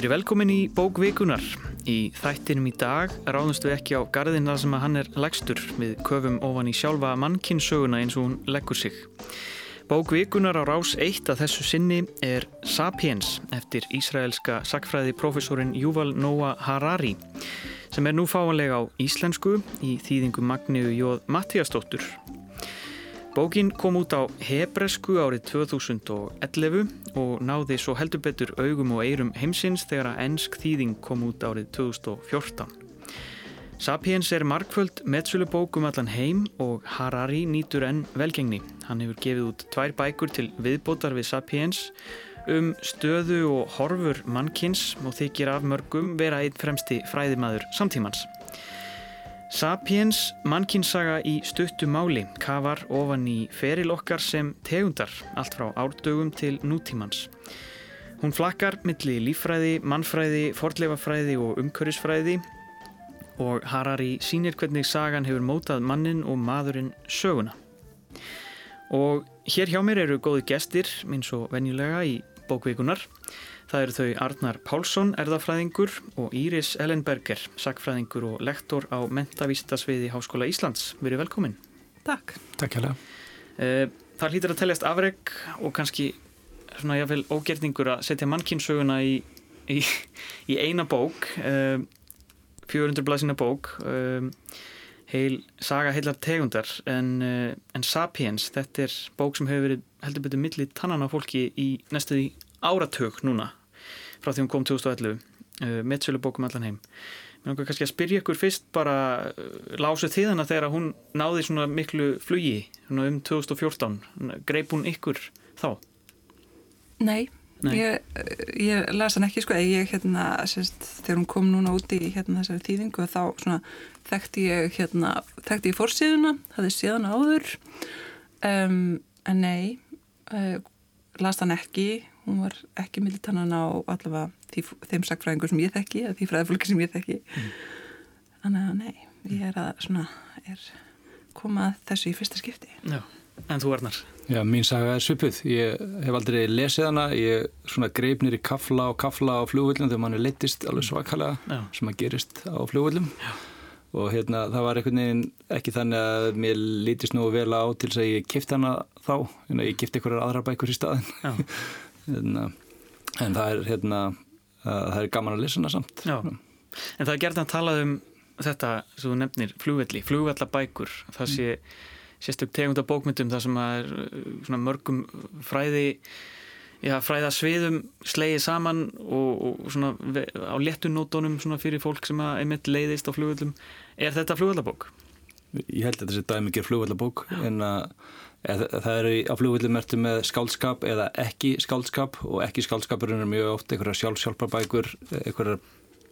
Verið velkomin í bókvikunar. Í þættinum í dag ráðumst við ekki á garðin þar sem að hann er legstur við köfum ofan í sjálfa mannkinsöguna eins og hún leggur sig. Bókvikunar á rás eitt að þessu sinni er Sapiens eftir ísraelska sakfræði profesorin Yuval Noah Harari sem er nú fáanlega á íslensku í þýðingu Magniu Jóð Mattíastóttur Bókin kom út á hebresku árið 2011 og náði svo heldur betur augum og eirum heimsins þegar að ennsk þýðing kom út árið 2014. Sapiens er markföld meðsölubókum allan heim og Harari nýtur enn velgengni. Hann hefur gefið út tvær bækur til viðbótar við Sapiens um stöðu og horfur mannkins og þykir af mörgum vera einn fremsti fræðimaður samtímans. Sapiens, mannkinsaga í stuttu máli, kafar ofan í feril okkar sem tegundar, allt frá árdögum til nútímans. Hún flakkar milli lífræði, mannfræði, fordleifafræði og umkörisfræði og Harari sínir hvernig sagan hefur mótað mannin og maðurinn söguna. Og hér hjá mér eru góði gestir, eins og venjulega í bókveikunar. Það eru þau Arnar Pálsson, erðafræðingur og Íris Ellenberger, sakfræðingur og lektor á mentavísitasviði Háskóla Íslands. Verið velkomin. Takk. Takk hjá það. Eh, það hlýtur að teljast afreg og kannski svona jáfnveil ógerningur að setja mannkinsöguna í, í, í eina bók, 400 eh, blæsina bók, eh, heil saga heilar tegundar en, en Sapiens, þetta er bók sem hefur verið heldur betur millið tannan á fólki í næstuði áratug núna frá því hún kom 2011 uh, mittsölu bókum allan heim mér langar kannski að spyrja ykkur fyrst bara uh, lásu þið hana þegar hún náði svona miklu flugi svona um 2014 greip hún ykkur þá? Nei, Nei. Ég, ég las hann ekki sko ég hérna, sérst, þegar hún kom núna úti í hérna þessari þýðingu þá svona þekkti ég hérna þekkti ég fórsíðuna, það er síðan áður um, en nei uh, las hann ekki hún var ekki militannan á allavega því, þeim sakfræðingur sem ég þekki eða því fræðfólki sem ég þekki mm. þannig að nei, ég er að svona, er komað þessu í fyrsta skipti Já, en þú Arnar? Já, mín saga er svipuð, ég hef aldrei lesið hana, ég svona greipnir í kafla og kafla á flugvöldum þegar mann er leittist alveg svakalega Já. sem að gerist á flugvöldum Já. og hérna það var einhvern veginn ekki þannig að mér lítist nú vel á til þess að ég kipt hana þá, ég kipt einhverjar aðra bækur í staðin hérna, en það er, hérna, það er gaman að lesa hana samt Já. En það er gert að tala um þetta sem þú nefnir, flugvelli, flugvellabækur það sé sérstök tegunda bókmyndum það sem er uh, mörgum fræði Já, fræða sviðum slegið saman og, og svona á léttunótonum fyrir fólk sem er mitt leiðist á flugvöldum. Er þetta flugvöldabók? Ég held að þetta sé dæmi ekki flugvöldabók en að Það er á flugvillum ertu með skáldskap eða ekki skáldskap og ekki skáldskapurinn er mjög oft einhverja sjálfsjálfarbækur, einhverja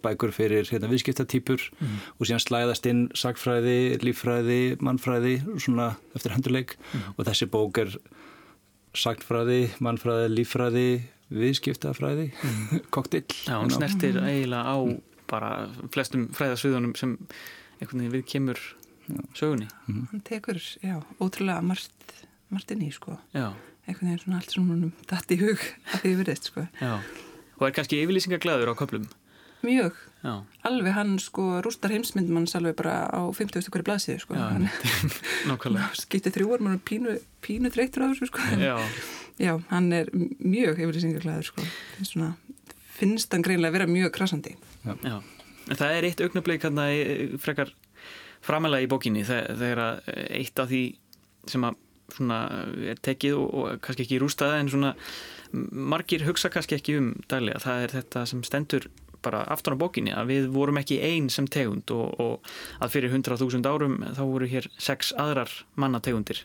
bækur fyrir hérna, viðskiptatýpur mm. og síðan slæðast inn sagfræði, líffræði, mannfræði svona eftir hendurleik mm. og þessi bók er sagfræði, mannfræði, líffræði, viðskiptafræði, mm. koktill. Já, hún snertir eiginlega á bara flestum fræðasviðunum sem einhvern veginn við kemur sögunni. Hann tekur, já, ótrúlega margt Martini sko. Eitthvað er svona allt svona dætt í hug að því verðist sko. Já. og er kannski yfirlýsingaglæður á köplum mjög, Já. alveg hann sko rústar heimsmyndum hans alveg bara á 50. hverju blaðsíðu sko. Skiptið þrjúar, mann er pínu, pínu dreittur á þessu sko. Já, hann er mjög yfirlýsingaglæður sko. Finnst, svona, finnst hann greinlega að vera mjög krasandi Já, en það er eitt augnablík hann að frekar framæla í bókinni þegar eitt af því sem að svona er tekið og, og kannski ekki rústaða en svona margir hugsa kannski ekki um daglega. Það er þetta sem stendur bara aftur á bókinni að við vorum ekki einn sem tegund og, og að fyrir 100.000 árum þá voru hér sex aðrar mannategundir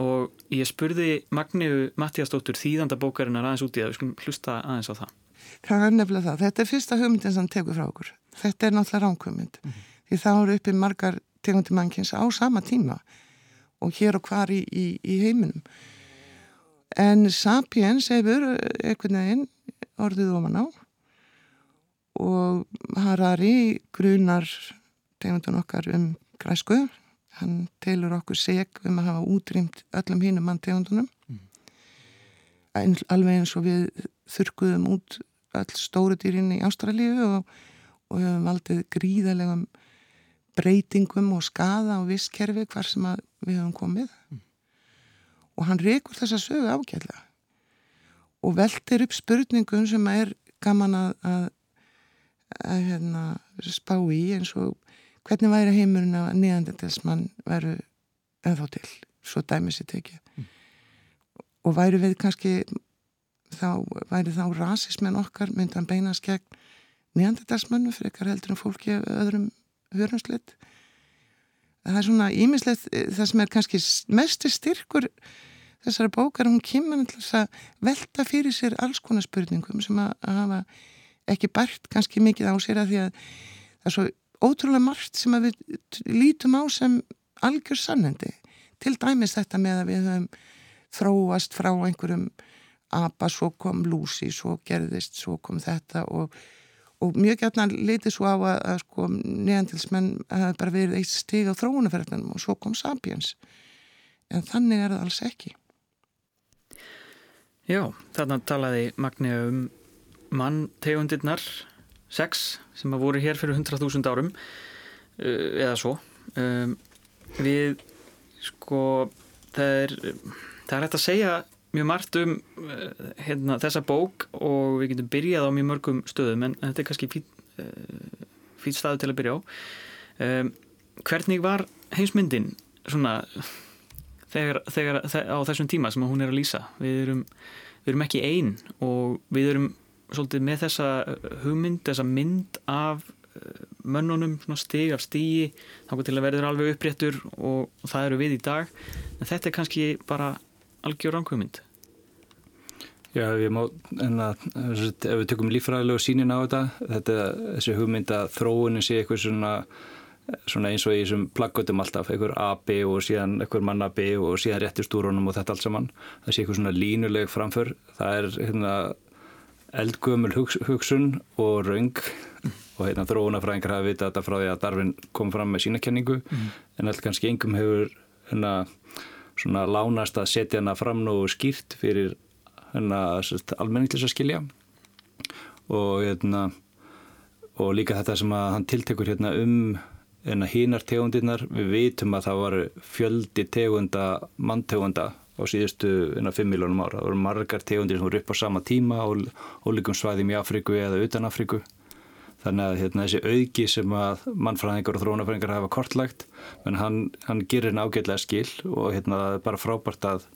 og ég spurði Magniu Mattíastóttur þýðanda bókarinnar aðeins út í það, við skulum hlusta aðeins á það. Það er nefnilega það. Þetta er fyrsta hugmyndin sem tegur frá okkur. Þetta er náttúrulega ránkvömynd. Mm -hmm. Því þá eru uppi margar tegundir mannkins á sama tíma og hér og hvar í, í, í heiminum en Sapiens hefur einhvern veginn orðið ofan á og Harari grunar tegundun okkar um græsku hann telur okkur seg um að hafa útrýmt öllum hínum mann tegundunum mm. alveg eins og við þurkuðum út all stóru dýrin í Ástralíu og, og hefum valdið gríðalegum breytingum og skada á visskerfi hvar sem við hefum komið mm. og hann rekur þessa sögu ágæðlega og veldir upp spurningum sem er gaman að, að, að hérna, spá í eins og hvernig væri heimurinn að nýjandendelsmann veru ennþá til, svo dæmis í tekið mm. og væri við kannski þá væri þá rasismin okkar myndan beinast gegn nýjandendelsmannu fyrir ekkar heldur en fólki öðrum hörumslitt það er svona ímislegt eh, það sem er kannski mestu styrkur þessara bókar, hún kemur að velta fyrir sér alls konar spurningum sem að hafa ekki bært kannski mikið á sér að því að það er svo ótrúlega margt sem við lítum á sem algjör sannendi til dæmis þetta með að við höfum þróast frá einhverjum apa, svo kom Lucy, svo gerðist, svo kom þetta og og mjög gætna leiti svo á að, að sko neðandilsmenn hafi bara verið eitt stig á þróunaferðinum og svo kom Sapiens. En þannig er það alls ekki. Já, þarna talaði Magni um manntegundirnar sex sem að voru hér fyrir 100.000 árum uh, eða svo. Um, við sko það er það er hægt að segja mjög margt um uh, hérna, þessa bók og við getum byrjað á mjög mörgum stöðum en þetta er kannski uh, fít staðu til að byrja á. Um, hvernig var heimsmyndin svona þegar, þegar á þessum tíma sem hún er að lýsa? Við erum, við erum ekki einn og við erum svolítið með þessa hugmynd, þessa mynd af mönnunum, stig af stígi þá til að verður alveg uppréttur og það eru við í dag. En þetta er kannski bara algjör ánkvömynd Já, má, en að ef við tökum lífræðilegu sínin á þetta þetta, þessi hugmynd að þróunin sé eitthvað svona, svona eins og í þessum plaggotum alltaf, eitthvað AB og síðan eitthvað manna B og síðan réttistúrunum og þetta allt saman, það sé eitthvað svona línuleg framför, það er hérna eldgömul hugs, hugsun og raung og hérna þróunafræðingar hafa vitað þetta frá því að Darvin kom fram með sína kenningu mm. en allt kannski engum hefur hérna svona lánast að setja hana fram nú skýrt fyrir almenning til þess að skilja og, hérna, og líka þetta sem hann tiltekur hérna, um hínar tegundirnar, við vitum að það var fjöldi tegunda manntegunda á síðustu 5 miljónum ára. Það voru margar tegundir sem voru upp á sama tíma á ólíkum svæðum í Afriku eða utan Afriku. Þannig að hérna, þessi auki sem að mannfræðingar og þróunafræðingar hafa kortlagt, menn hann, hann gerir ágætlega skil og hérna, bara frábært að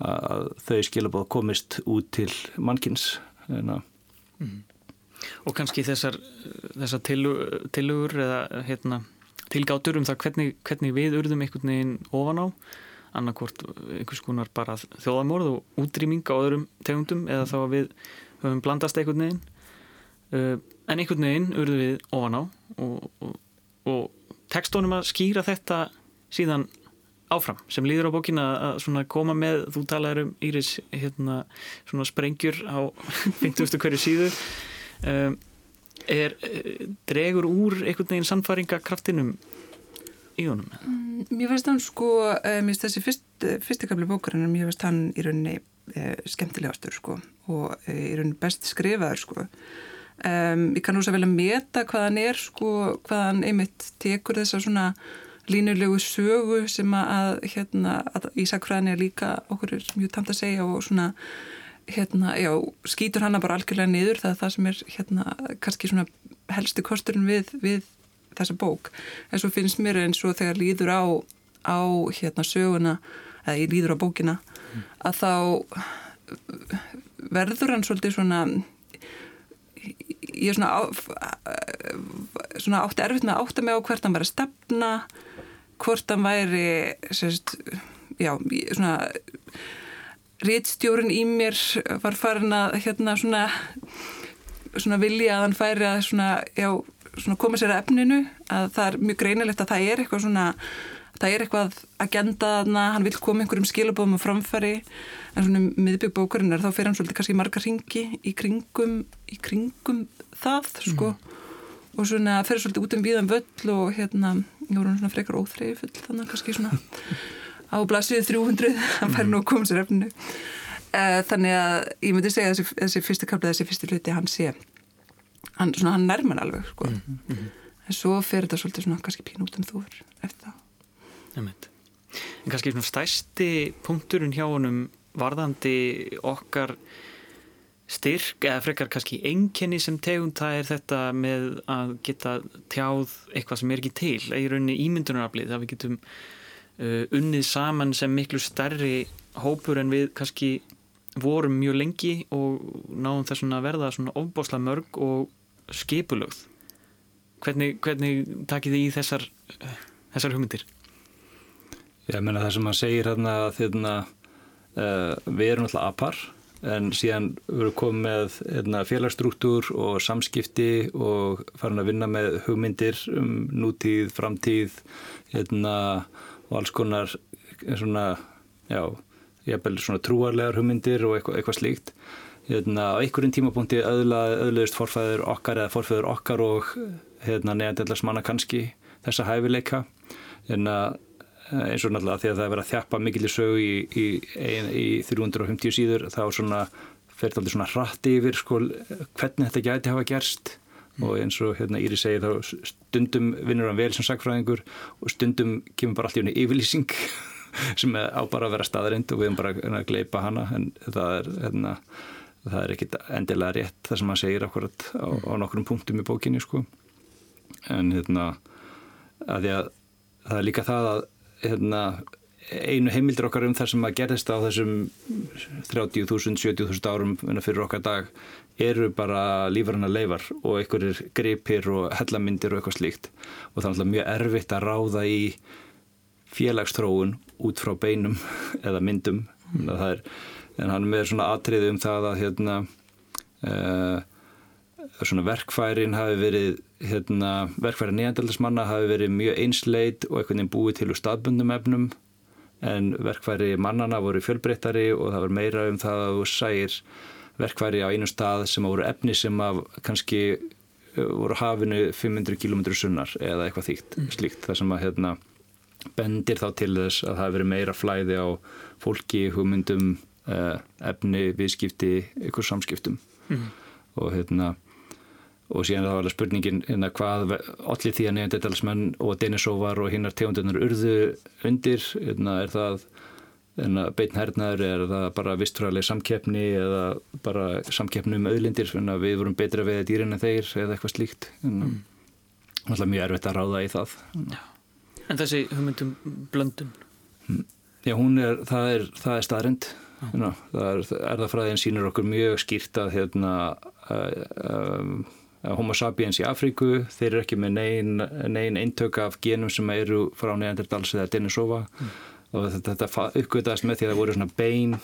að þau skilabóð komist út til mannkins mm. Og kannski þessar, þessar tilugur eða hérna, tilgátur um það hvernig, hvernig við urðum einhvern veginn ofan á annarkort einhvers konar bara þjóðamorð og útrýming á öðrum tegundum eða þá að við höfum blandast einhvern veginn uh, en einhvern veginn urðum við ofan á og, og, og tekstónum að skýra þetta síðan áfram sem líður á bókina að koma með, þú talaður um Íris hérna, svona sprengjur á 50. hverju síðu um, er, dregur úr einhvern veginn sannfaringakraftinum í honum? Mm, mér veist hann sko, mér veist þessi fyrst, fyrstikabli bókarinn, mér veist hann í rauninni eh, skemmtilegastur sko og eh, í rauninni best skrifaður sko um, ég kann svo vel að meta hvað hann er sko, hvað hann einmitt tekur þessa svona línulegu sögu sem að, hérna, að Ísakfræðin er líka okkur er mjög tamt að segja og svona hérna, já, skýtur hana bara algjörlega niður það er það sem er hérna kannski svona helsti kosturinn við, við þessa bók, en svo finnst mér eins og þegar líður á, á hérna söguna, eða ég líður á bókina mm. að þá verður hann svolítið svona ég er svona, á, svona átti erfitt með að átta mig á hvert hann var að stefna hvort hann væri sérst, já, svona réttstjórun í mér var farin að hérna svona, svona vilja að hann færi að svona, já, svona koma sér að efninu að það er mjög greinilegt að það er eitthvað svona það er eitthvað agenda þarna, hann vil koma einhverjum skilabóðum og framfæri en svona miðbyggbókurinn er þá fyrir hann svolítið kannski marga ringi í kringum, í kringum það sko. Mm. Og svona fer svolítið út um víðan völl og hérna, ég voru svona frekar óþreyfull þannig kannski svona á blasið 300 hann fær nú að koma sér efnu uh, þannig að ég myndi segja að þessi, þessi fyrstu kaplið, þessi fyrstu hluti hann sé hann, svona, hann nærmar alveg sko. mm -hmm. en svo fer þetta svolítið svona kannski pín út um þú eftir það En kannski svona stæsti punkturinn hjá honum varðandi okkar styrk eða frekar kannski enkenni sem tegund það er þetta með að geta tjáð eitthvað sem er ekki til. Eða í rauninni ímyndunaraflið að við getum uh, unnið saman sem miklu stærri hópur en við kannski vorum mjög lengi og náðum þess að verða svona ofbásla mörg og skipulögð. Hvernig, hvernig takið þið í þessar þessar hugmyndir? Ég meina það sem hann segir hérna að uh, við erum alltaf apar en síðan erum komið með hérna, félagsstruktúr og samskipti og farin að vinna með hugmyndir um nútíð, framtíð hérna, og alls konar svona, já, svona trúarlegar hugmyndir og eitthvað, eitthvað slíkt. Hérna, á einhverjum tímapunkti öðlaðist forfæður okkar eða forfæður okkar og neðandellars manna kannski þessa hæfileika. Hérna, eins og náttúrulega því að það er verið að þjappa mikil í sögu í, í, í 350 síður þá svona fer þetta aldrei svona hratti yfir sko, hvernig þetta gæti hafa gerst. Mm. og eins og hérna Íri segir þá stundum vinnur hann vel sem sagfræðingur og stundum kemur bara allt í unni yfirlýsing sem er á bara að vera staðarind og við erum bara að gleipa hana. En það er hérna það er ekkit endilega rétt það sem hann segir akkurat á, á nokkrum punktum í bókinni sko. En hérna að því að það er líka það að hérna, einu heimildur okkar um það sem að gerðist á þessum 30.000, 70.000 árum fyrir okkar dag eru bara lífarna leifar og einhverjir gripir og hellamindir og eitthvað slíkt og það er mjög erfitt að ráða í félagstróun út frá beinum eða myndum mm. er, en hann er með svona atriði um það að hérna uh, svona verkfærin hafi verið hérna, verkfæri neandaldismanna hafi verið mjög einsleit og einhvern veginn búið til úr staðbundum efnum en verkfæri mannana voru fjölbreyttari og það var meira um það að þú sæir verkfæri á einu stað sem voru efni sem að kannski uh, voru hafinu 500 km sunnar eða eitthvað þýtt mm. slíkt það sem að hérna, bendir þá til þess að það hefur verið meira flæði á fólki, hugmyndum uh, efni, viðskipti, ykkur samskiptum mm. og hérna og síðan það var alveg spurningin hérna, hvað allir því að neandertalsmenn og Denisóvar og hinnar tegundunar urðu undir, hérna, er það hérna, beitn hernaður, er það bara vistfræðileg samkeppni eða bara samkeppni um auðlindir, við vorum betra við dýrin en þeir eða eitthvað slíkt hérna, mm. alltaf mjög erfitt að ráða í það Já. En þessi hugmyndum blöndun? Mm. Já, hún er, það er, er staðrind hérna, það er, erðafræðin sínur okkur mjög skýrt að hérna uh, um, Homo sapiens í Afríku, þeir eru ekki með neyn, neyn eintök af genum sem eru frá Neandertals eða Denisova mm. og þetta, þetta uppgötast með því að það voru svona bein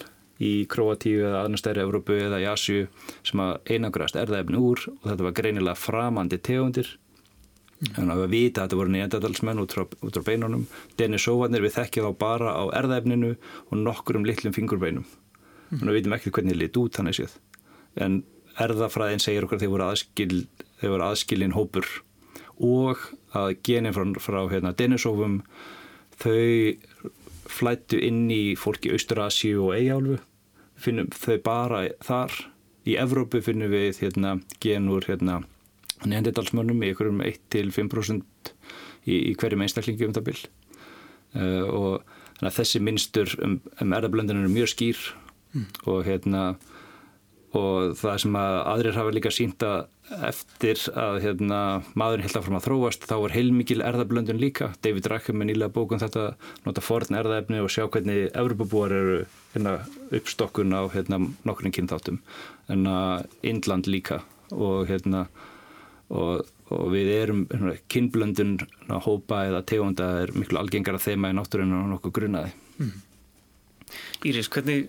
í Kroatíu eða aðnast stærri Evrópu eða í Asju sem að einangrast erðaefni úr og þetta var greinilega framandi tegundir mm. þannig að við vita að þetta voru Neandertalsmenn út frá, út frá beinunum Denisovanir við þekkja þá bara á erðaefninu og nokkur um litlum fingurbeinum mm. þannig að við vitum ekki hvernig þið lit út þannig séð en erðafræðin segir okkur þeir voru, aðskil, þeir voru aðskilin hópur og að genin frá, frá hérna, Denisofum þau flættu inn í fólki Austurasíu og Eigjálfu finnum þau bara þar. Í Evrópu finnum við hérna, genur hérna, neanderdalsmönnum í einhverjum 1-5% í, í hverjum einstaklingi um það byll uh, og þessi minnstur um, um erðablöndunum er mjög skýr mm. og hérna og það sem að aðrir hafa líka sínt að eftir að hérna, maðurinn held áfram að þróast þá var heilmikil erðablöndun líka. David Rackham er nýlega bókun þetta nota forn erðaefni og sjá hvernig Evropabúar eru hérna, uppstokkun á hérna, nokkurinn kynþáttum. En að Indland líka og, hérna, og, og við erum hérna, kynblöndun hópa eða tegunda er miklu algengara þema í náttúrinu og nokkuð grunnaði mm. Íris, hvernig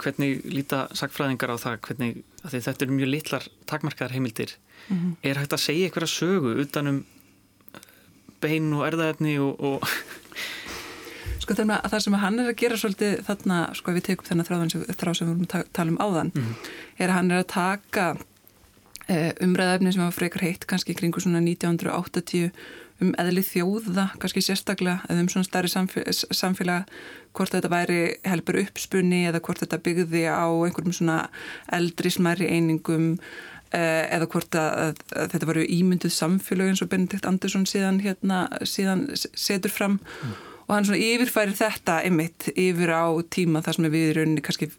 hvernig líta sagfræðingar á það hvernig, þetta eru mjög litlar takmarkaðar heimildir mm -hmm. er hægt að segja eitthvað sögu utanum bein og erðaefni og, og Sko þannig að það sem hann er að gera svolítið þarna, sko við tekum þennan þráð sem við vorum að tala um áðan mm -hmm. er að hann er að taka eh, umræðaefni sem var frekar heitt kannski kringu svona 1980 um eðli þjóða, kannski sérstaklega eða um svona starri samfélag hvort þetta væri helpur uppspunni eða hvort þetta byggði á einhverjum svona eldri smæri einingum eh, eða hvort að, að, þetta varu ímynduð samfélag eins og Benedikt Andersson síðan, hérna, síðan setur fram mm. og hann svona yfirfæri þetta einmitt yfir á tíma þar sem við í rauninni kannski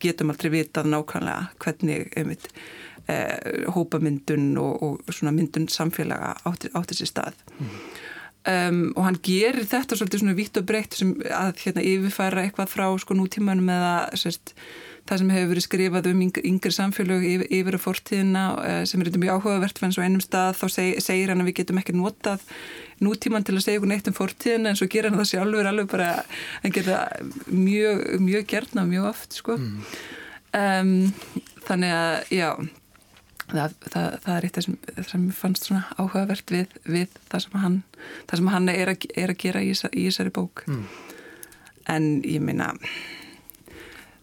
getum aldrei vitað nákvæmlega hvernig eh, hópamyndun og, og svona myndun samfélaga átti, átti sér stað mm. um, og hann gerir þetta svolítið svona vitt og breytt sem að hérna yfirfæra eitthvað frá sko nútímanum eða sérst það sem hefur verið skrifað um yngri samfélög yfir, yfir að fortíðina eh, sem er eitthvað mjög áhugavert fyrir eins og einum stað þá seg, segir hann að við getum ekki notað nútíman til að segja okkur neitt um fortíðina en svo gera hann það sjálfur alveg bara hann geta mjög, mjög gerna mjög oft sko mm. um, þannig að já það, það, það er eitt sem, sem fannst svona áhugavert við, við það sem hann, það sem hann er, að, er að gera í, í þessari bók mm. en ég minna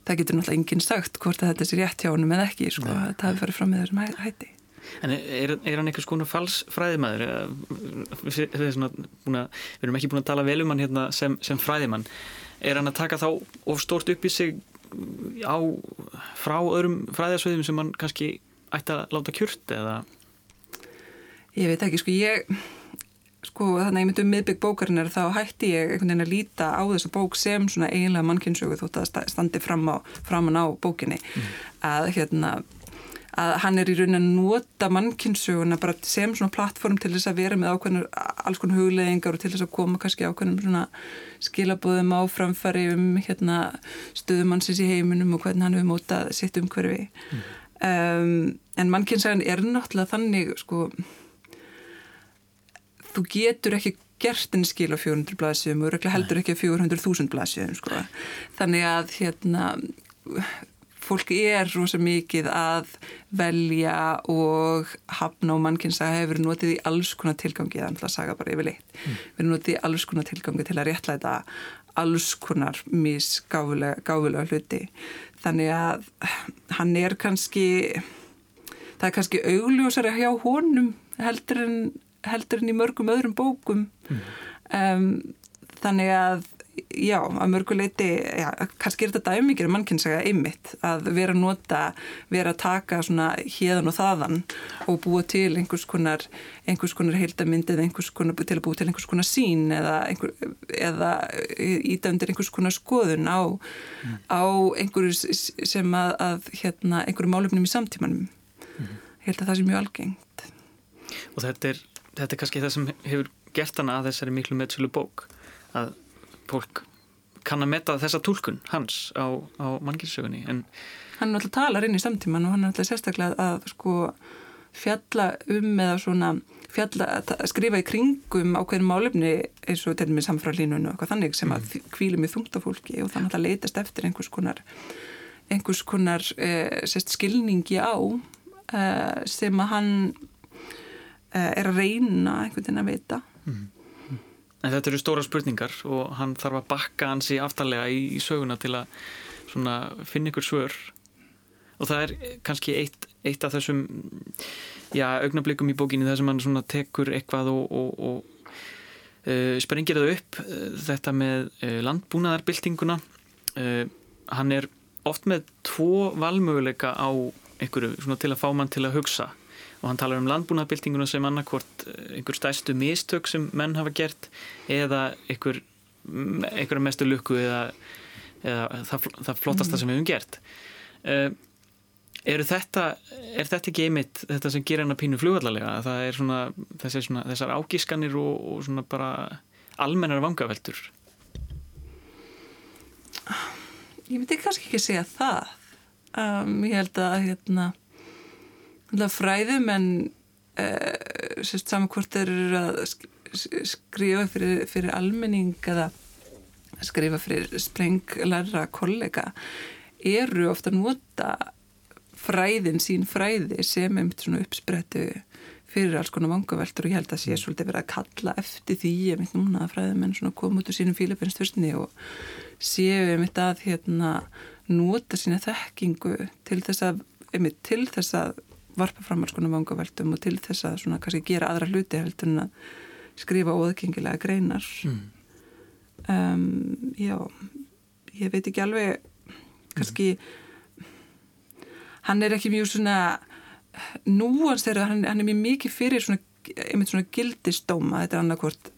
það getur náttúrulega enginn sagt hvort að þetta sé rétt hjá hann með ekki sko, það hefur farið fram með þessum hætti En er, er hann eitthvað skonu falsfræðimæður? Við, við erum ekki búin að tala vel um hann hérna sem, sem fræðimann. Er hann að taka þá of stort upp í sig á, frá öðrum fræðasveiðum sem hann kannski ætti að láta kjurt eða? Ég veit ekki, sko ég sko þannig að ég myndi um miðbygg bókarinnar þá hætti ég einhvern veginn að líta á þessa bók sem svona eiginlega mannkynnsögu þótt að standi fram á, framan á bókinni mm. að hérna að hann er í raunin að nota mannkynnsöguna bara sem svona plattform til þess að vera með ákveðnur, alls konar hugleðingar og til þess að koma kannski ákveðnum svona skilabóðum á framfari um hérna stöðumannsins í heiminum og hvernig hann hefur mótað sitt umhverfi mm um, en mannkynnsæðan er náttúrulega þannig sko þú getur ekki gert en skil á 400 blæsjum og heldur ekki á 400.000 blæsjum sko. þannig að hérna fólk er rosa mikið að velja og hafna og mannkynnsæða hefur notið í alls konar tilgangi, það er alltaf að saga bara yfir leitt mm. verið notið í alls konar tilgangi til að réttlæta alls konar misgáfulega hluti þannig að hann er kannski það er kannski augljósari hjá honum heldur en, heldur en í mörgum öðrum bókum mm. um, þannig að já, að mörguleiti, já, kannski er þetta dæmingir mannkynnsega einmitt að vera að nota, vera að taka svona hérðan og þaðan og búa til einhvers konar, einhvers konar heildamindið, einhvers konar, til að búa til einhvers konar sín eða, einhver, eða ídæmdir einhvers konar skoðun á, mm. á einhverju sem að, að hérna, einhverju málefnum í samtímanum mm. ég held að það sé mjög algengt Og þetta er, þetta er kannski það sem hefur gert hana að þessari miklu meðsölu bók að fólk kann að metta þessa tólkun hans á, á mannkynnsögunni en hann er alltaf talar inn í samtíman og hann er alltaf sérstaklega að sko fjalla um eða svona fjalla, skrifa í kringum ákveðin málefni eins og til og með samfralínun og eitthvað þannig sem að kvíli með þungta fólki og þannig að leitast eftir einhvers konar einhvers konar eh, sérst, skilningi á eh, sem að hann eh, er að reyna einhvern veginn að vita mm. En þetta eru stóra spurningar og hann þarf að bakka hans í aftalega í, í söguna til að finna ykkur svör. Og það er kannski eitt, eitt af þessum já, augnablikum í bókinni þar sem hann tekur eitthvað og, og, og uh, sprengir það upp þetta með uh, landbúnaðarbyltinguna. Uh, hann er oft með tvo valmöguleika á einhverju til að fá mann til að hugsa og hann talar um landbúnaðbyltinguna sem annarkvort eh, einhver stæstu mistök sem menn hafa gert eða einhver, einhver mestu lukku eða, eða það, það flottasta mm. sem við hefum gert. Uh, þetta, er þetta ekki einmitt þetta sem gerir hann að pínu flugvallarlega það er svona, svona þessar ágískanir og, og svona bara almennar vangaveltur? Ég myndi kannski ekki segja það. Um, ég held að hérna fræðum en uh, sérst saman hvort þeir eru að skrifa fyrir, fyrir almenning eða skrifa fyrir sprenglarra kollega eru ofta að nota fræðin sín fræði sem er svona uppsprettu fyrir alls konar vangaveltur og ég held að sé svolítið verið að kalla eftir því ég mynd núna að fræðum en svona koma út úr sínum fílafinnstfyrstni og séu ég mynd að hérna nota sína þekkingu til þess að, einmitt til þess að varpa fram alls konar vangaveltum og til þess að svona kannski gera aðra hluti heldur en að skrifa óðgengilega greinar. Mm. um, já ég veit ekki alveg kannski hann er ekki mjög svona núans þegar hann, hann er mjög mikið fyrir svona, einmitt svona gildistóma þetta er annarkvort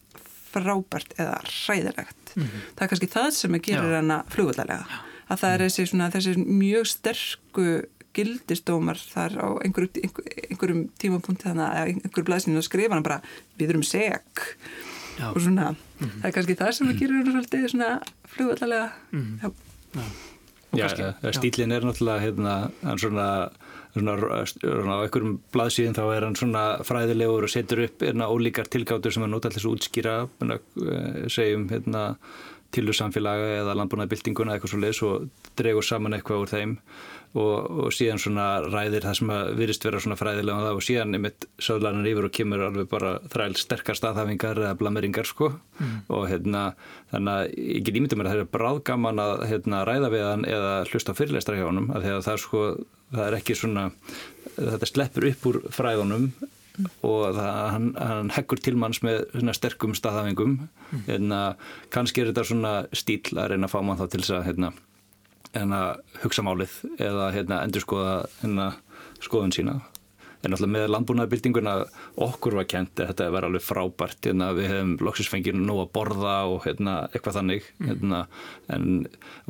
frábært eða ræðilegt mm -hmm. það er kannski það sem gerir hann að flugvallarlega að það er þessi, svona, þessi mjög sterku gildistómar þar á einhverjum, einhver, einhverjum tímapunkti þannig að einhverjum blæsinu skrifa hann bara við erum seg Já. og svona, mm -hmm. það er kannski það sem að gerir hann svolítið svona flugvallarlega mm -hmm. Já, Já, Já stílinn er náttúrulega hérna, hann svona svona á einhverjum blaðsíðin þá er hann svona fræðilegur og setur upp hérna ólíkar tilgáttur sem hann nota alltaf svo útskýra hérna, eh, segjum hérna tilursamfélaga eða landbúnaðbildinguna eitthvað svo leiðs og dregur saman eitthvað úr þeim og, og síðan svona ræðir það sem að virist vera svona fræðilega og það og síðan er mitt söðlarnar yfir og kemur alveg bara þræl sterkar staðhafingar eða blameringar sko mm. og hérna þannig að ég get ímyndið mér að það er bráðgaman að hérna, ræða við hann eða hlusta fyrirleistra hjá hann að það er sko það er ekki svona þetta sleppur upp úr fræðunum og það, hann, hann heggur tilmanns með sterkum staðhafingum mm. hérna, kannski er þetta svona stíl að reyna að fá mann þá til þess að hérna, hérna, hugsa málið eða hérna, endur skoða hérna, skoðun sína en alltaf með landbúnaðarbildinguna okkur var kent að þetta var alveg frábært hérna, við hefum loksisfenginu nú að borða og hérna, eitthvað þannig mm. hérna, en,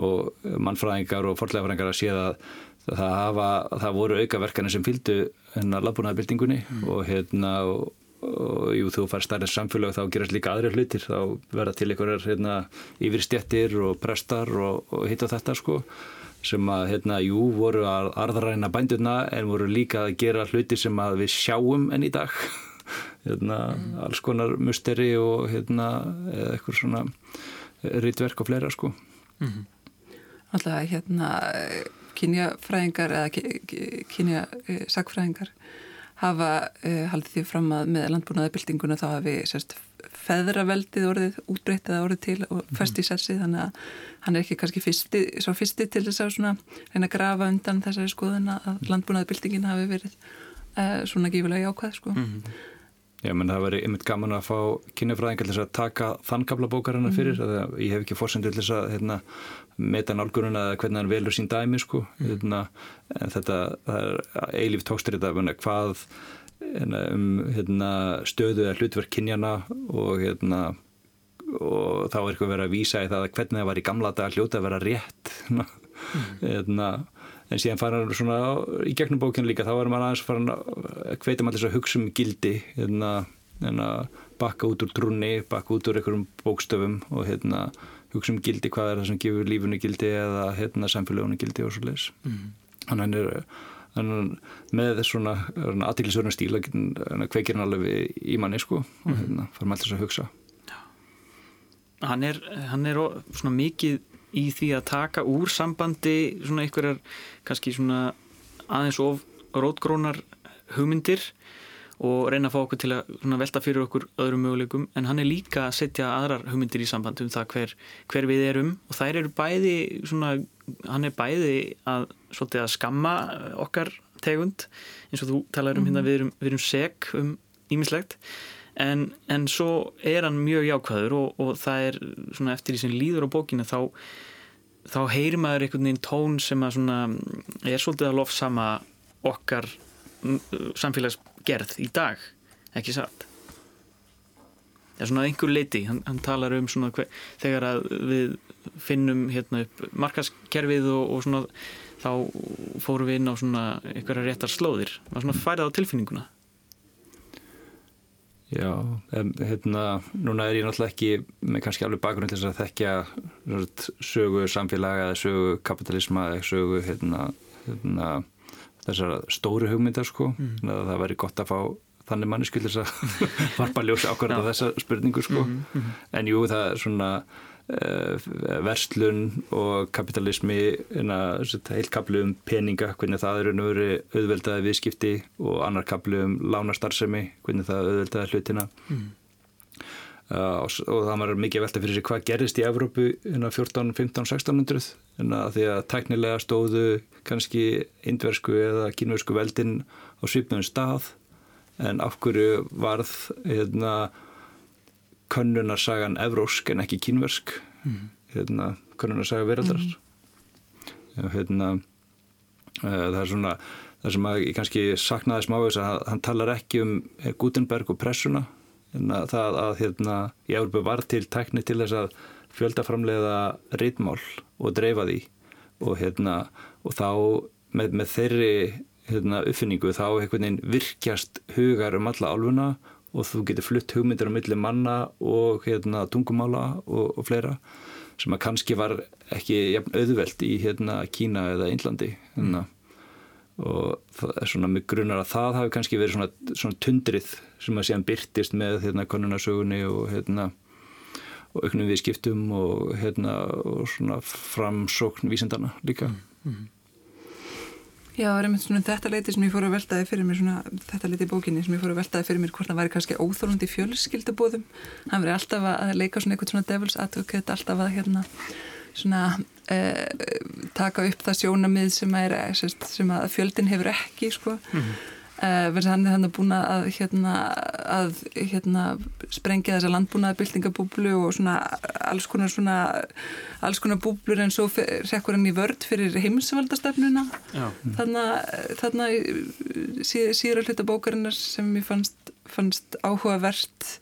og mannfræðingar og forlegaðfræðingar að séða að það, hafa, það voru aukaverkanir sem fylgdu hérna labbúnaðarbyltingunni mm. og hérna og, og jú þú fær stærlega samfélag þá gerast líka aðri hlutir þá verða til einhverjar hérna yfirstjettir og prestar og, og hitt og þetta sko sem að hérna jú voru að arðræna bændurna en voru líka að gera hluti sem að við sjáum enn í dag hérna mm. alls konar musteri og hérna eða eitthvað svona rítverk og fleira sko mm. Alltaf hérna kynjafræðingar eða kynja eh, hafa uh, haldið því fram að með landbúnaðabildinguna þá hafi sérst, feðraveldið orðið útbreyttið orðið til og mhm. fest í sessi þannig að hann er ekki kannski fyrsti, svo fyrsti til þess að svona, reyna að grafa undan þessari skoðuna að mhm. landbúnaðabildingin hafi verið uh, svona gífulega jákvæð sko. Mm -hmm. Já, menn það væri einmitt gaman að fá kynjafræðingar til að taka þann kabla bókarina fyrir, mm -hmm. ég hef ekki fórsendur til þess að hérna, meta nálgununa eða hvernig hann velur sín dæmi sko. mm. Hérna, en þetta eilíf tókstur þetta hvað hérna, um hérna, stöðu eða hlutverk kynjana og, hérna, og þá er eitthvað verið að vísa í það hvernig það var í gamla dag hljóta að vera rétt mm. en síðan fara svona í gegnum bókinu líka þá var maður aðeins farin að maður þess að hugsa um gildi bakka út úr trúni bakka út úr einhverjum bókstöfum og hérna hugsa um gildi, hvað er það sem gefur lífunni gildi eða hérna samfélagunni gildi og svo leiðis. Mm. Þannig er hann með svona aðtílisverðin stíla kveikir hann alveg í manni sko mm. og hérna fara með alltaf að hugsa. Hann er, hann er svona mikið í því að taka úr sambandi svona einhverjar kannski svona aðeins of rótgrónar hugmyndir og reyna að fá okkur til að velta fyrir okkur öðrum möguleikum. En hann er líka að setja aðrar hugmyndir í samband um það hver, hver við erum. Og þær eru bæði svona, hann er bæði að, að skamma okkar tegund eins og þú talar um hérna við erum, við erum seg um ímislegt en, en svo er hann mjög jákvæður og, og það er svona eftir því sem líður á bókinu þá, þá heyrir maður einhvern veginn tón sem að svona er svolítið að lofsama okkar samfélagsgerð í dag ekki satt? Það er svona einhver leiti hann, hann talar um svona hver, þegar að við finnum hérna upp markaskerfið og, og svona þá fórum við inn á svona einhverja réttar slóðir. Maður svona færið á tilfinninguna? Já, en hérna núna er ég náttúrulega ekki með kannski alveg bakgrunn til þess að þekkja sögu samfélaga eða sögu kapitalisma eða sögu hérna, hérna þessar stóru hugmyndar sko mm. það væri gott að fá þannig mannesku til þess að varpa ljósa ákvarða þessa spurningu sko mm -hmm. en jú það er svona uh, verslun og kapitalismi heilkablu um peninga hvernig það eru nöru auðveldaði viðskipti og annar kablu um lánastarsemi hvernig það auðveldaði hlutina mm. Uh, og, og það var mikið velta fyrir sig hvað gerist í Evrópu 14, 15, 1600 en að því að tæknilega stóðu kannski indversku eða kínversku veldin á svipnum stað en af hverju varð hérna, könnunarsagan evrósk en ekki kínversk mm. hérna, könnunarsaga veraldrar mm. hérna uh, það er svona það sem að ég kannski saknaði smá þess að hann talar ekki um Gutenberg og pressuna að það að hérna í Európa var til tekni til þess að fjöldaframleiða rítmál og dreifa því og hérna og þá með, með þeirri hérna, uppfinningu þá virkjast hugar um alla álfuna og þú getur flutt hugmyndir á milli manna og hérna, tungumála og, og fleira sem að kannski var ekki jafn auðvelt í hérna, Kína eða Índlandi hérna. og það er svona mjög grunnar að það hafi kannski verið svona, svona tundrið sem að séðan byrtist með hérna, konunarsögunni og hérna og auknum við skiptum og hérna og svona framsókn vísindana líka mm -hmm. Já, það er einmitt svona þetta leiti sem ég fór að veltaði fyrir mér svona, þetta leiti í bókinni sem ég fór að veltaði fyrir mér hvort það væri kannski óþólandi fjölskyldabóðum hann verið alltaf að leika svona eitthvað svona devils advocate, alltaf að hérna svona eh, taka upp það sjónamið sem, er, sem að fjöldin hefur ekki sko mm -hmm. Hann er hann að búin að, hérna, að hérna, sprengja þessa landbúnaðabildingabúblu og svona alls konar, svona, alls konar búblur en svo rekkur hann í vörd fyrir heimsvaldastefnuna þannig að síðra hluta bókarinnar sem ég fannst, fannst áhugavert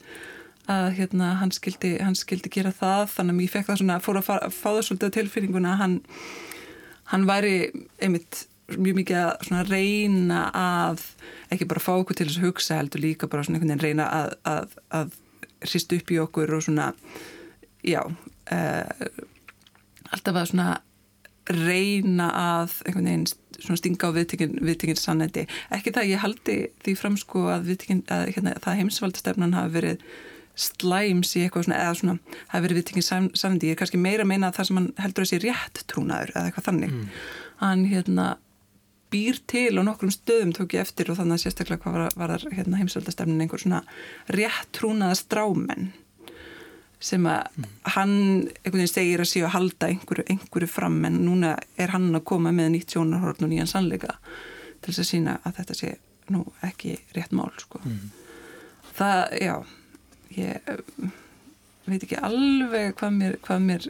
að hérna, hann, skildi, hann skildi gera það. Þannig að ég fekk það svona, fór að fá það svolítið á tilfinninguna að hann, hann væri einmitt mjög mikið að reyna að ekki bara fá okkur til þess að hugsa heldur líka bara svona einhvern veginn reyna að, að, að hrist upp í okkur og svona já uh, alltaf að svona reyna að einhvern veginn svona stinga á viðtekinn viðtekinn sannleiti ekki það ég haldi því fram sko að, að hérna, það heimsvaldastefnan hafi verið slæms í eitthvað svona eða svona hafi verið viðtekinn sannleiti ég er kannski meira að meina að það sem hann heldur að sé rétt trúnaður eða eitthvað þannig. Mm. hann hérna býr til og nokkrum stöðum tók ég eftir og þannig að sérstaklega hvað var, var hérna, heimsveldastefnin einhver svona rétt trúnaða strámen sem að mm. hann einhvern veginn segir að séu að halda einhverju, einhverju fram en núna er hann að koma með nýtt sjónarhorn og nýjan sannleika til þess að sína að þetta sé nú ekki rétt mál sko. Mm. Það, já ég veit ekki alveg hvað mér, hvað mér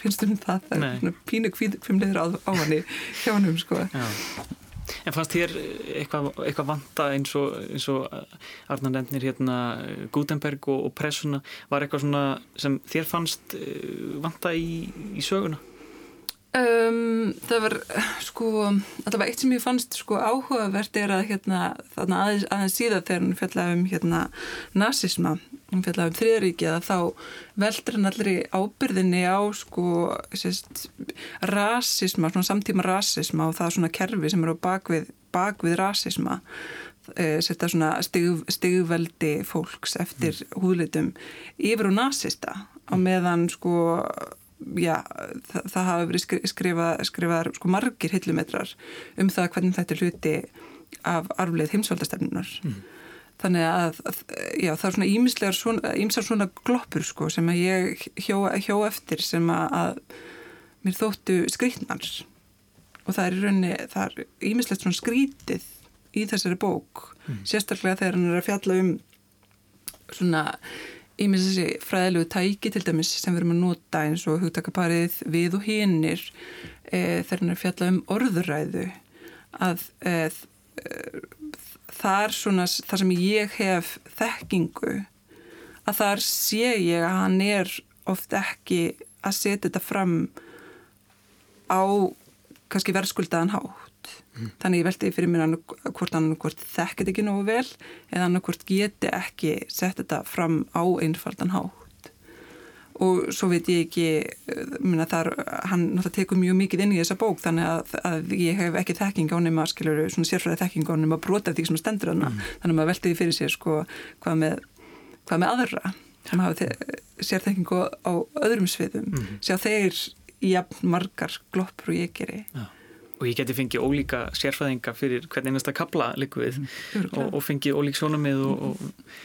finnst um það, það er pínu kvimleður á, á hann í hjónum sko já. En fannst þér eitthvað, eitthvað vanta eins og, og Arnar nefnir hérna Gutenberg og, og pressuna var eitthvað sem þér fannst eh, vanta í, í söguna? Um, það var sko var eitt sem ég fannst sko áhugavert er að hérna aðeins, aðeins síðan þegar hann fjallaði um hérna nazisma, hann fjallaði um þriðaríki að þá veldur hann allir í ábyrðinni á sko sérst, rasisma, svona samtíma rasisma og það svona kerfi sem eru bakvið, bakvið rasisma e, setja svona stig, stigveldi fólks eftir mm. húðlitum yfir og nazista á meðan sko já, það, það hafa verið skrifað skrifa, sko margir hillumetrar um það hvernig þetta er hluti af arfleith heimsvaldastefnunar mm. þannig að, já, það er svona ímislegar svona, ímsar svona gloppur sko sem að ég hjó, hjó eftir sem að, að mér þóttu skrítnar og það er í rauninni, það er ímislegt svona skrítið í þessari bók mm. sérstaklega þegar hann er að fjalla um svona ímins þessi fræðilegu tæki til dæmis sem við erum að nota eins og hugtakaparið við og hinnir e, þegar hann er fjallað um orðuræðu að e, þar svona þar sem ég hef þekkingu að þar sé ég að hann er oft ekki að setja þetta fram á kannski verðskuldaðan há Mm. Þannig ég veldi fyrir mér hvort hann hvort þekkit ekki nógu vel eða hann hvort geti ekki sett þetta fram á einfaldan hátt. Og svo veit ég ekki, minna, þar, hann náttúrulega tekur mjög mikið inn í þessa bók þannig að, að ég hef ekki þekking ánum að, skiljuru, svona sérfræði þekking ánum að brota því sem stendur hann. Mm. Þannig að maður veldi fyrir sér, sko, hvað með, hvað með aðra sem hafa sérþekkingu á öðrum sviðum. Mm. Sjá þeir jafn margar gloppur og ég geri. Já og ég geti fengið ólíka sérfæðinga fyrir hvern einasta kabla líku við mm. og, og fengið ólík sjónamið og, og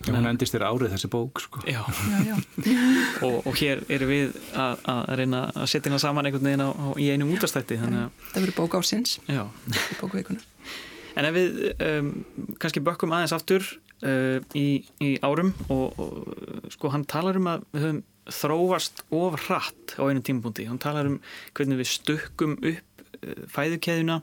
Já, hún endist þér árið þessi bók sko. Já, já, já. og, og hér erum við að, að reyna að setja hérna saman einhvern veginn á, á, í einum útastætti Það verður bók ásins En ef við um, kannski bökkum aðeins aftur uh, í, í árum og, og sko hann talar um að við höfum þróast of hratt á einu tímpunkti. Hann talar um hvernig við stökkum upp fæðukeðuna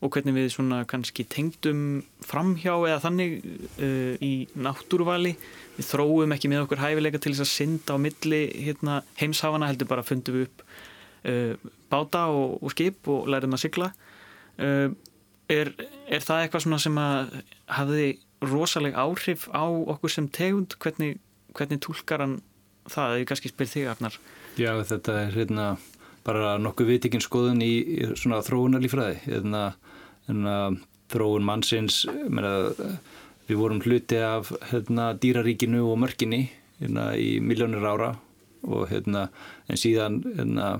og hvernig við svona kannski tengdum framhjá eða þannig uh, í náttúruvali. Við þróum ekki með okkur hæfileika til þess að synda á milli hérna, heimshafana heldur bara fundum við upp uh, báta og, og skip og lærum að sigla. Uh, er, er það eitthvað svona sem að hafði rosaleg áhrif á okkur sem tegund? Hvernig, hvernig tólkar hann það? Ég kannski spyr þig Arnar. Já, þetta er hérna bara nokkuð vitikinn skoðun í, í svona þróunarlífræði. Hérna, hérna þróun mannsins, meina, við vorum hluti af hérna, dýraríkinu og mörginni hérna, í miljónir ára og hérna, en síðan hérna,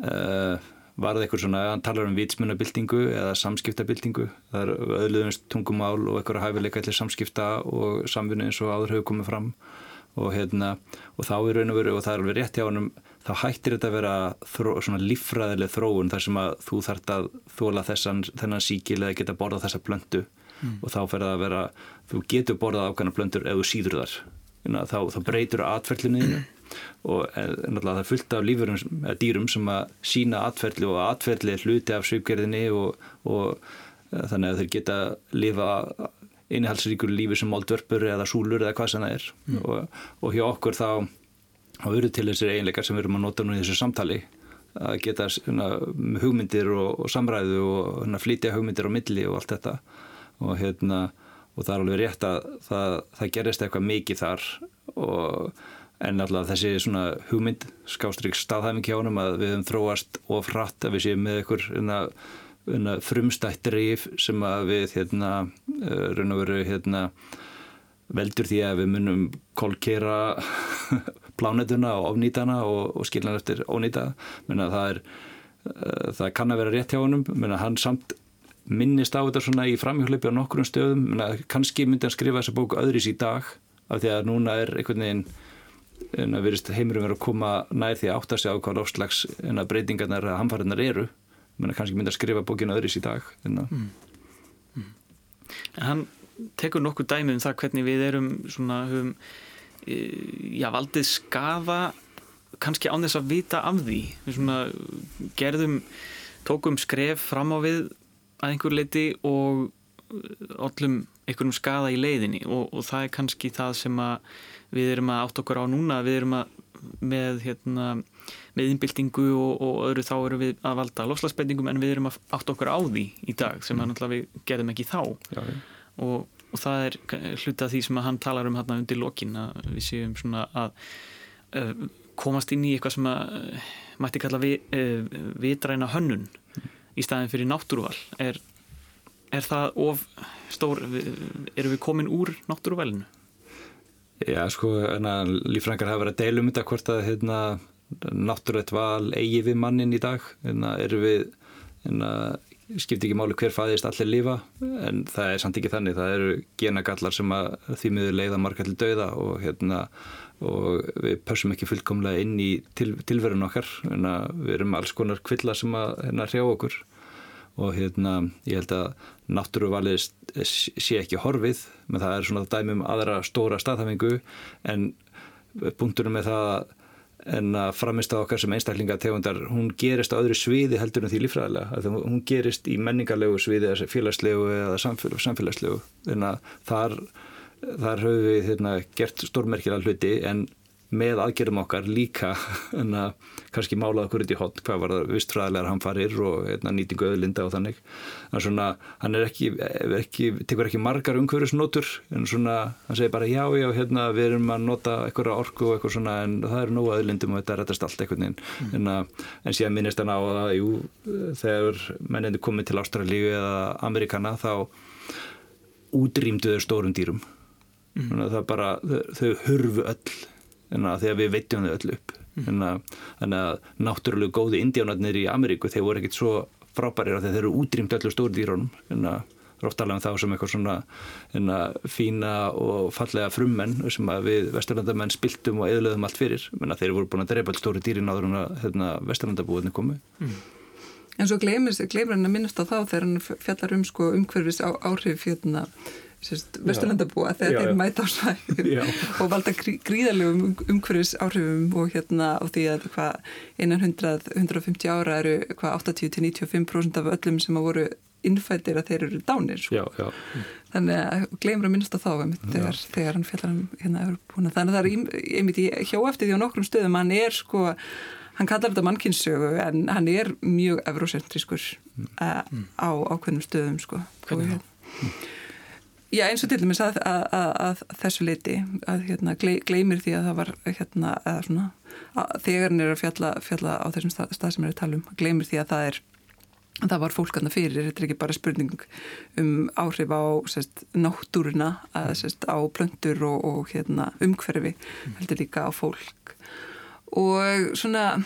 uh, var það eitthvað svona, hann talar um vitsmunabildingu eða samskiptabildingu það er öðluðumst tungumál og eitthvað hæfileika til samskipta og samfunni eins og áður hefur komið fram og og þá er raun og veru og það er alveg rétt hjá hann þá hættir þetta að vera þró, svona líffræðileg þróun þar sem að þú þart að þóla þessan, þennan síkil eða geta borðað þessa blöndu mm. og þá fer það að vera, þú getur borðað ákvæmna blöndur ef þú síður þar þá, þá breytur atferðlinniðinu og eh, náttúrulega það er fullt af lífurum, dýrum sem að sína atferðli og atferðli er hluti af svipgerðinni og, og eh, þannig að þeir geta lifa innihalsríkur lífi sem moldvörpur eða súlur eða hvað sem það er. Mm. og, og hjá okkur þá hafa verið til þessir eiginleikar sem við erum að nota nú í þessu samtali að geta svona, hugmyndir og, og samræðu og svona, flytja hugmyndir á milli og allt þetta. Og, hérna, og það er alveg rétt að það, það gerist eitthvað mikið þar og en alltaf þessi svona hugmynd skástrygg staðhæfing hjá honum að við höfum þróast of hratt að við séum með einhver frumstætt drif sem að við hérna, uh, raun og veru hérna, veldur því að við munum kolkera plánetuna og ofnýtana og, og skilna eftir ónýta. Menna það er uh, það kann að vera rétt hjá honum. Menna hann samt minnist á þetta svona í framhjólöpi á nokkrum stöðum. Menna kannski myndi hann skrifa þessa bóku öðris í dag af því að núna er einhvern veginn en að verist heimurum verið að koma nær því að átta sig á hvað lofslags breytingarnar að hamfæriðnar eru menn kannski myndi að skrifa bókinu öðris í dag mm. Mm. En hann tekur nokkuð dæmi um það hvernig við erum svona höfum, já, valdið skafa kannski án þess að vita af því. Við svona gerðum tókum skref fram á við að einhver leiti og öllum einhverjum skada í leiðinni. Og, og það er kannski það sem að við erum að átt okkur á núna. Við erum að með, hérna, með innbyltingu og, og öðru þá erum við að valda lofslagsbendingum en við erum að átt okkur á því í dag sem mm. við gerðum ekki þá. Já, og, og það er hluta því sem hann talar um hérna undir lokin að við séum svona að uh, komast inn í eitthvað sem að uh, mætti kalla vi, uh, vitræna hönnun í staðin fyrir náttúruval er, er það of stór erum við komin úr náttúruvalinu? Já, sko, lífrængar hafa verið að deilum þetta hvort að hérna, náttúrætt val eigi við mannin í dag hérna, við, hérna, skipti ekki máli hver fæðist allir lífa en það er samt ekki þannig, það eru genagallar sem að því miður leiða margar til dauða og, hérna, og við pössum ekki fullkomlega inn í til, tilverun okkar, hérna, við erum alls konar kvilla sem að hérna, hrjá okkur. Og hérna ég held að náttúruvalið sé ekki horfið, menn það er svona dæmum aðra stóra staðhæfingu en punktunum með það en að framist að okkar sem einstaklinga tegundar, hún gerist á öðru sviði heldur en því lífræðilega, hún gerist í menningarlegu sviði, félagslegu eða samfélagslegu, en að þar, þar höfum við hérna, gert stórmerkilega hluti en með aðgerðum okkar líka en að kannski málaða okkur út í hot hvað var það vistfræðilegar hamfarir og eitna, nýtingu öðlinda og þannig þannig svona, hann er ekki, ekki tekur ekki margar umhverjusnotur en svona, hann segir bara já, já, hérna við erum að nota eitthvað orku og eitthvað svona en það eru nógu öðlindum og þetta er rettast allt eitthvað mm. en, að, en síðan minnist hann á að jú, þegar mennindi komið til Ástralíu eða Amerikana þá útrýmduður stórum dýrum mm. þannig að það bara, þau, þau hurfu öll þegar við veitjum þau öll upp mm. þannig að náttúrulega góði indjánarnir í Ameríku þeir voru ekkit svo frábærir að þeir eru útrýmt öllu stóri dýrónum en að róttalega um þá sem eitthvað svona enna, fína og fallega frummenn sem við vesturlandamenn spiltum og eðluðum allt fyrir, menna þeir voru búin að drepa stóri dýrin áður en að hérna, vesturlandabúðinni komu mm. En svo gleymir hann að minnast á þá þegar hann fjallar um sko, umhverfis á, áhrif hérna, vesturlandabúa þegar já, þeir já. mæta á svæðin og valda grí, gríðalegum um, umhverfis áhrifum og hérna og því að hvað einan 150 ára eru hvað 80-95% af öllum sem að voru innfættir að þeir eru dánir sko. já, þannig að gleymur að minnast að þá þegar, þegar hann fjallar um hérna þannig að það er einmitt í hjá eftir því á nokkrum stöðum hann er sko hann kallar þetta mannkynnssögu en hann er mjög eurocentriskur mm. mm. á ákveðnum stöðum sko. Hvernig þá? Já eins og til dæmis að, að, að, að þessu leiti að hérna, gleymir því að það var hérna, svona, þegar hann er að fjalla, fjalla á þessum stað, stað sem er að tala um gleymir því að það er það var fólk aðna fyrir, þetta er ekki bara spurning um áhrif á sest, náttúruna, sest, á plöndur og, og hérna, umhverfi heldur líka á fólk. Og svona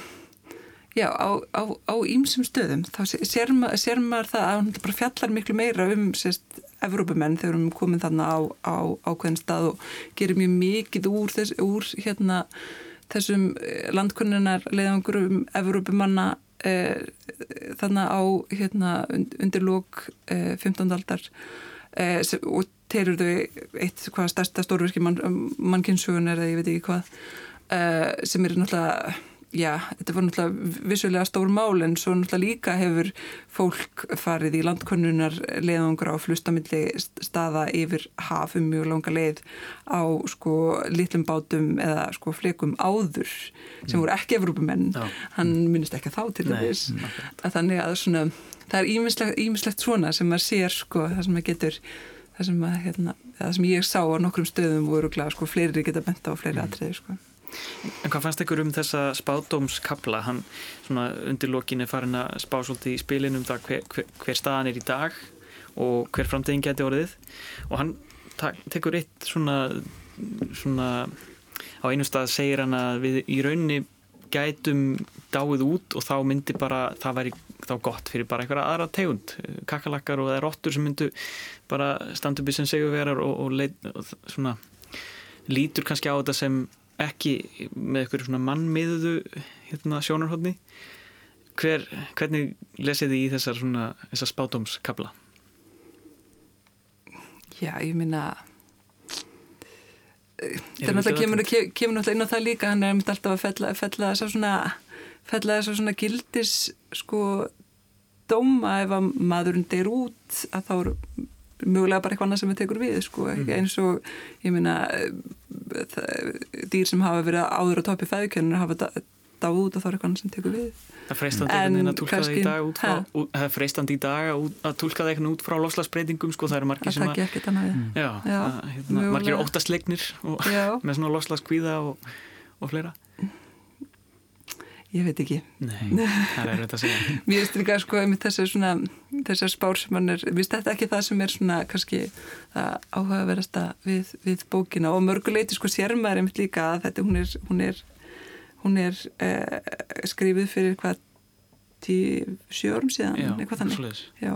já, á ímsum stöðum þá sér, sér maður það að hann bara fjallar miklu meira um sérst Evrópumenn þegar við erum komin þannig á, á ákveðin stað og gerum mjög mikið úr, þess, úr hérna, þessum eh, landkunnunar leiðangurum Evrópumanna eh, þannig á hérna, undirlók eh, 15. aldar eh, og terur þau eitt hvað stærsta stórverki mann, mannkynnsugunar eða ég veit ekki hvað uh, sem eru náttúrulega já, þetta voru náttúrulega vissulega stór mál en svo náttúrulega líka hefur fólk farið í landkonnunar leiðangra á flustamilli staða yfir hafum mjög langa leið á sko litlum bátum eða sko flekum áður sem mm. voru ekki Evrópumenn, hann minnist ekki þá til þess að þannig að svona, það er ímislegt svona sem maður sér sko það sem maður getur það sem, að, hérna, það sem ég sá á nokkrum stöðum voru glæð sko fleiri geta benta á fleiri mm. atriði sko En hvað fannst ykkur um þessa spádómskabla? Hann svona undir lokin er farin að spá svolítið í spilin um það hver, hver, hver staðan er í dag og hver framtíðin geti orðið og hann tekur eitt svona, svona á einu stað segir hann að við í raunni gætum dáið út og þá myndi bara, það væri þá gott fyrir bara einhverja aðra tegund kakalakkar og það er róttur sem myndu bara í sem segjuverar og, og, leit, og svona lítur kannski á þetta sem ekki með eitthvað svona mannmiðuðu hérna, sjónarhóttni Hver, hvernig lesið þið í þessar svona, þessar spátumskabla? Já, ég minna það náttúrulega kemur, kemur náttúrulega inn á það líka hann er myndið alltaf að fella, fella þessar svona fella þessar svona gildis sko dóma ef að maðurinn deyr út að þá eru mögulega bara eitthvað annað sem við tekur við sko, mm. eins og ég minna dýr sem hafa verið áður á topi fæðukjörnur hafa dáð út og þá er eitthvað annað sem tekur við. Það er freistandi einhvern veginn að tólka það í dag út frá, það freistandi í dag að tólka það einhvern út frá loslasbreytingum sko, það eru margir sem að já, já, að, hérna, margir óttastleiknir með svona loslaskvíða og, og fleira ég veit ekki. Nei, það er þetta að segja. Mér finnst líka sko með þessar svona þessar spár sem hann er, mér finnst þetta ekki það sem er svona kannski áhugaverðasta við, við bókina. Og mörguleiti sko sér maður einmitt líka að þetta hún er hún er, hún er eh, skrifið fyrir hvað tíu, sjö orm síðan Já, eitthvað þannig. Já,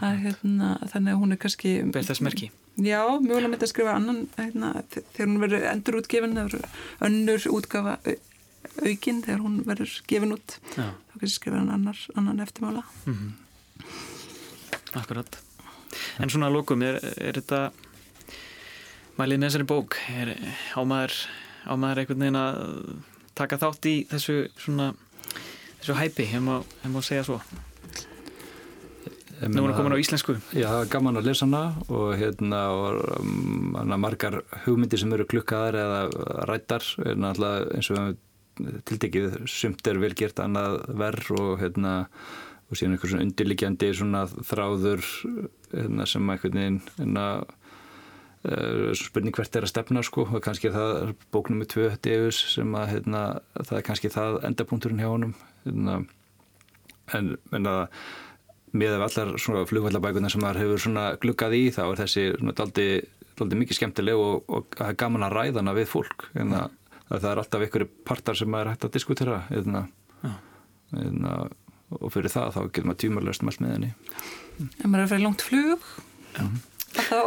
að, hérna, þannig að hún er kannski Berðasmerki Já, mjögulega með þetta að skrifa annan hérna, þegar hún verður endur útgefin önnur útgafa aukinn þegar hún verður gefin út. Já. þá kannski skrifa hann annar, annan eftirmála. Mm -hmm. Akkurat. En svona að lókum, er, er þetta mælið með þessari bók er ámaður ámaður einhvern veginn að taka þátt í þessu svona þessu hæpi, hefum að segja svo? Nú erum við komin á íslensku. Já, er gaman að lesa hana og hérna og, um, margar hugmyndir sem eru klukkaðar eða rættar eins og við tildekið, sumt er velgert annað verð og hérna og síðan einhver svona undirlikjandi svona þráður hérna, sem einhvern veginn hérna, uh, spurning hvert er að stefna sko og kannski það bóknum með tvö degus sem að hérna, það er kannski það endapunkturinn hjá honum hérna, en menna með af allar svona flugvallabækunar sem maður hefur svona glukkað í þá er þessi svona daldi, daldi mikið skemmtileg og, og það er gaman að ræðana við fólk en hérna. að það er alltaf einhverju partar sem maður er hægt að diskutera eðna, eðna, og fyrir það þá getur maður tjúmarlöst mell með henni. Ef maður er að fara í langt flug að þá,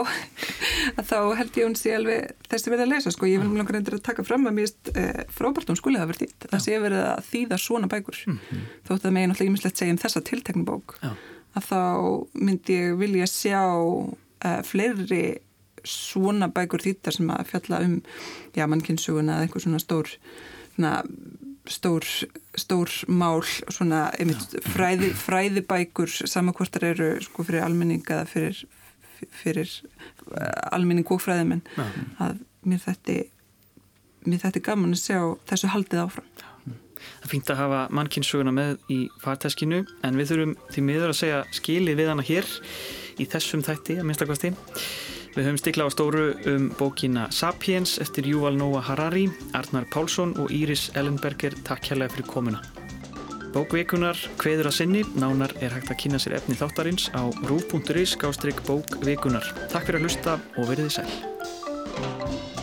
að þá held ég hún sé alveg þessi verið að lesa sko, ég vil mjög langar endur að taka fram að mér eh, frábært hún skulle hafa verið þýtt það sé verið að þýða svona bækur. Mm -hmm. þótt að megin alltaf ímislegt segja um þessa tilteknum bók. Já. að þá myndi ég vilja sjá uh, fleiri svona bækur þýttar sem að fjalla um já, mannkynnssuguna eða einhver svona stór svona, stór, stór mál svona einmitt, fræði, fræðibækur samankvortar eru sko fyrir almenning eða fyrir, fyrir uh, almenning og fræðimenn að mér þetta mér þetta er gaman að sjá þessu haldið áfram. Það fýnt að hafa mannkynnsöguna með í farteskinu en við þurfum því miður að segja skili við hana hér í þessum þætti að minnstakvasti. Við höfum stiklað á stóru um bókina Sapiens eftir Yuval Noah Harari, Arnar Pálsson og Íris Ellenberger. Takk hérlega fyrir komuna. Bókvikunar hveður að sinni, nánar er hægt að kynna sér efni þáttarins á rú.is gástrygg bókvikunar. Takk fyrir að hlusta og verðið sæl.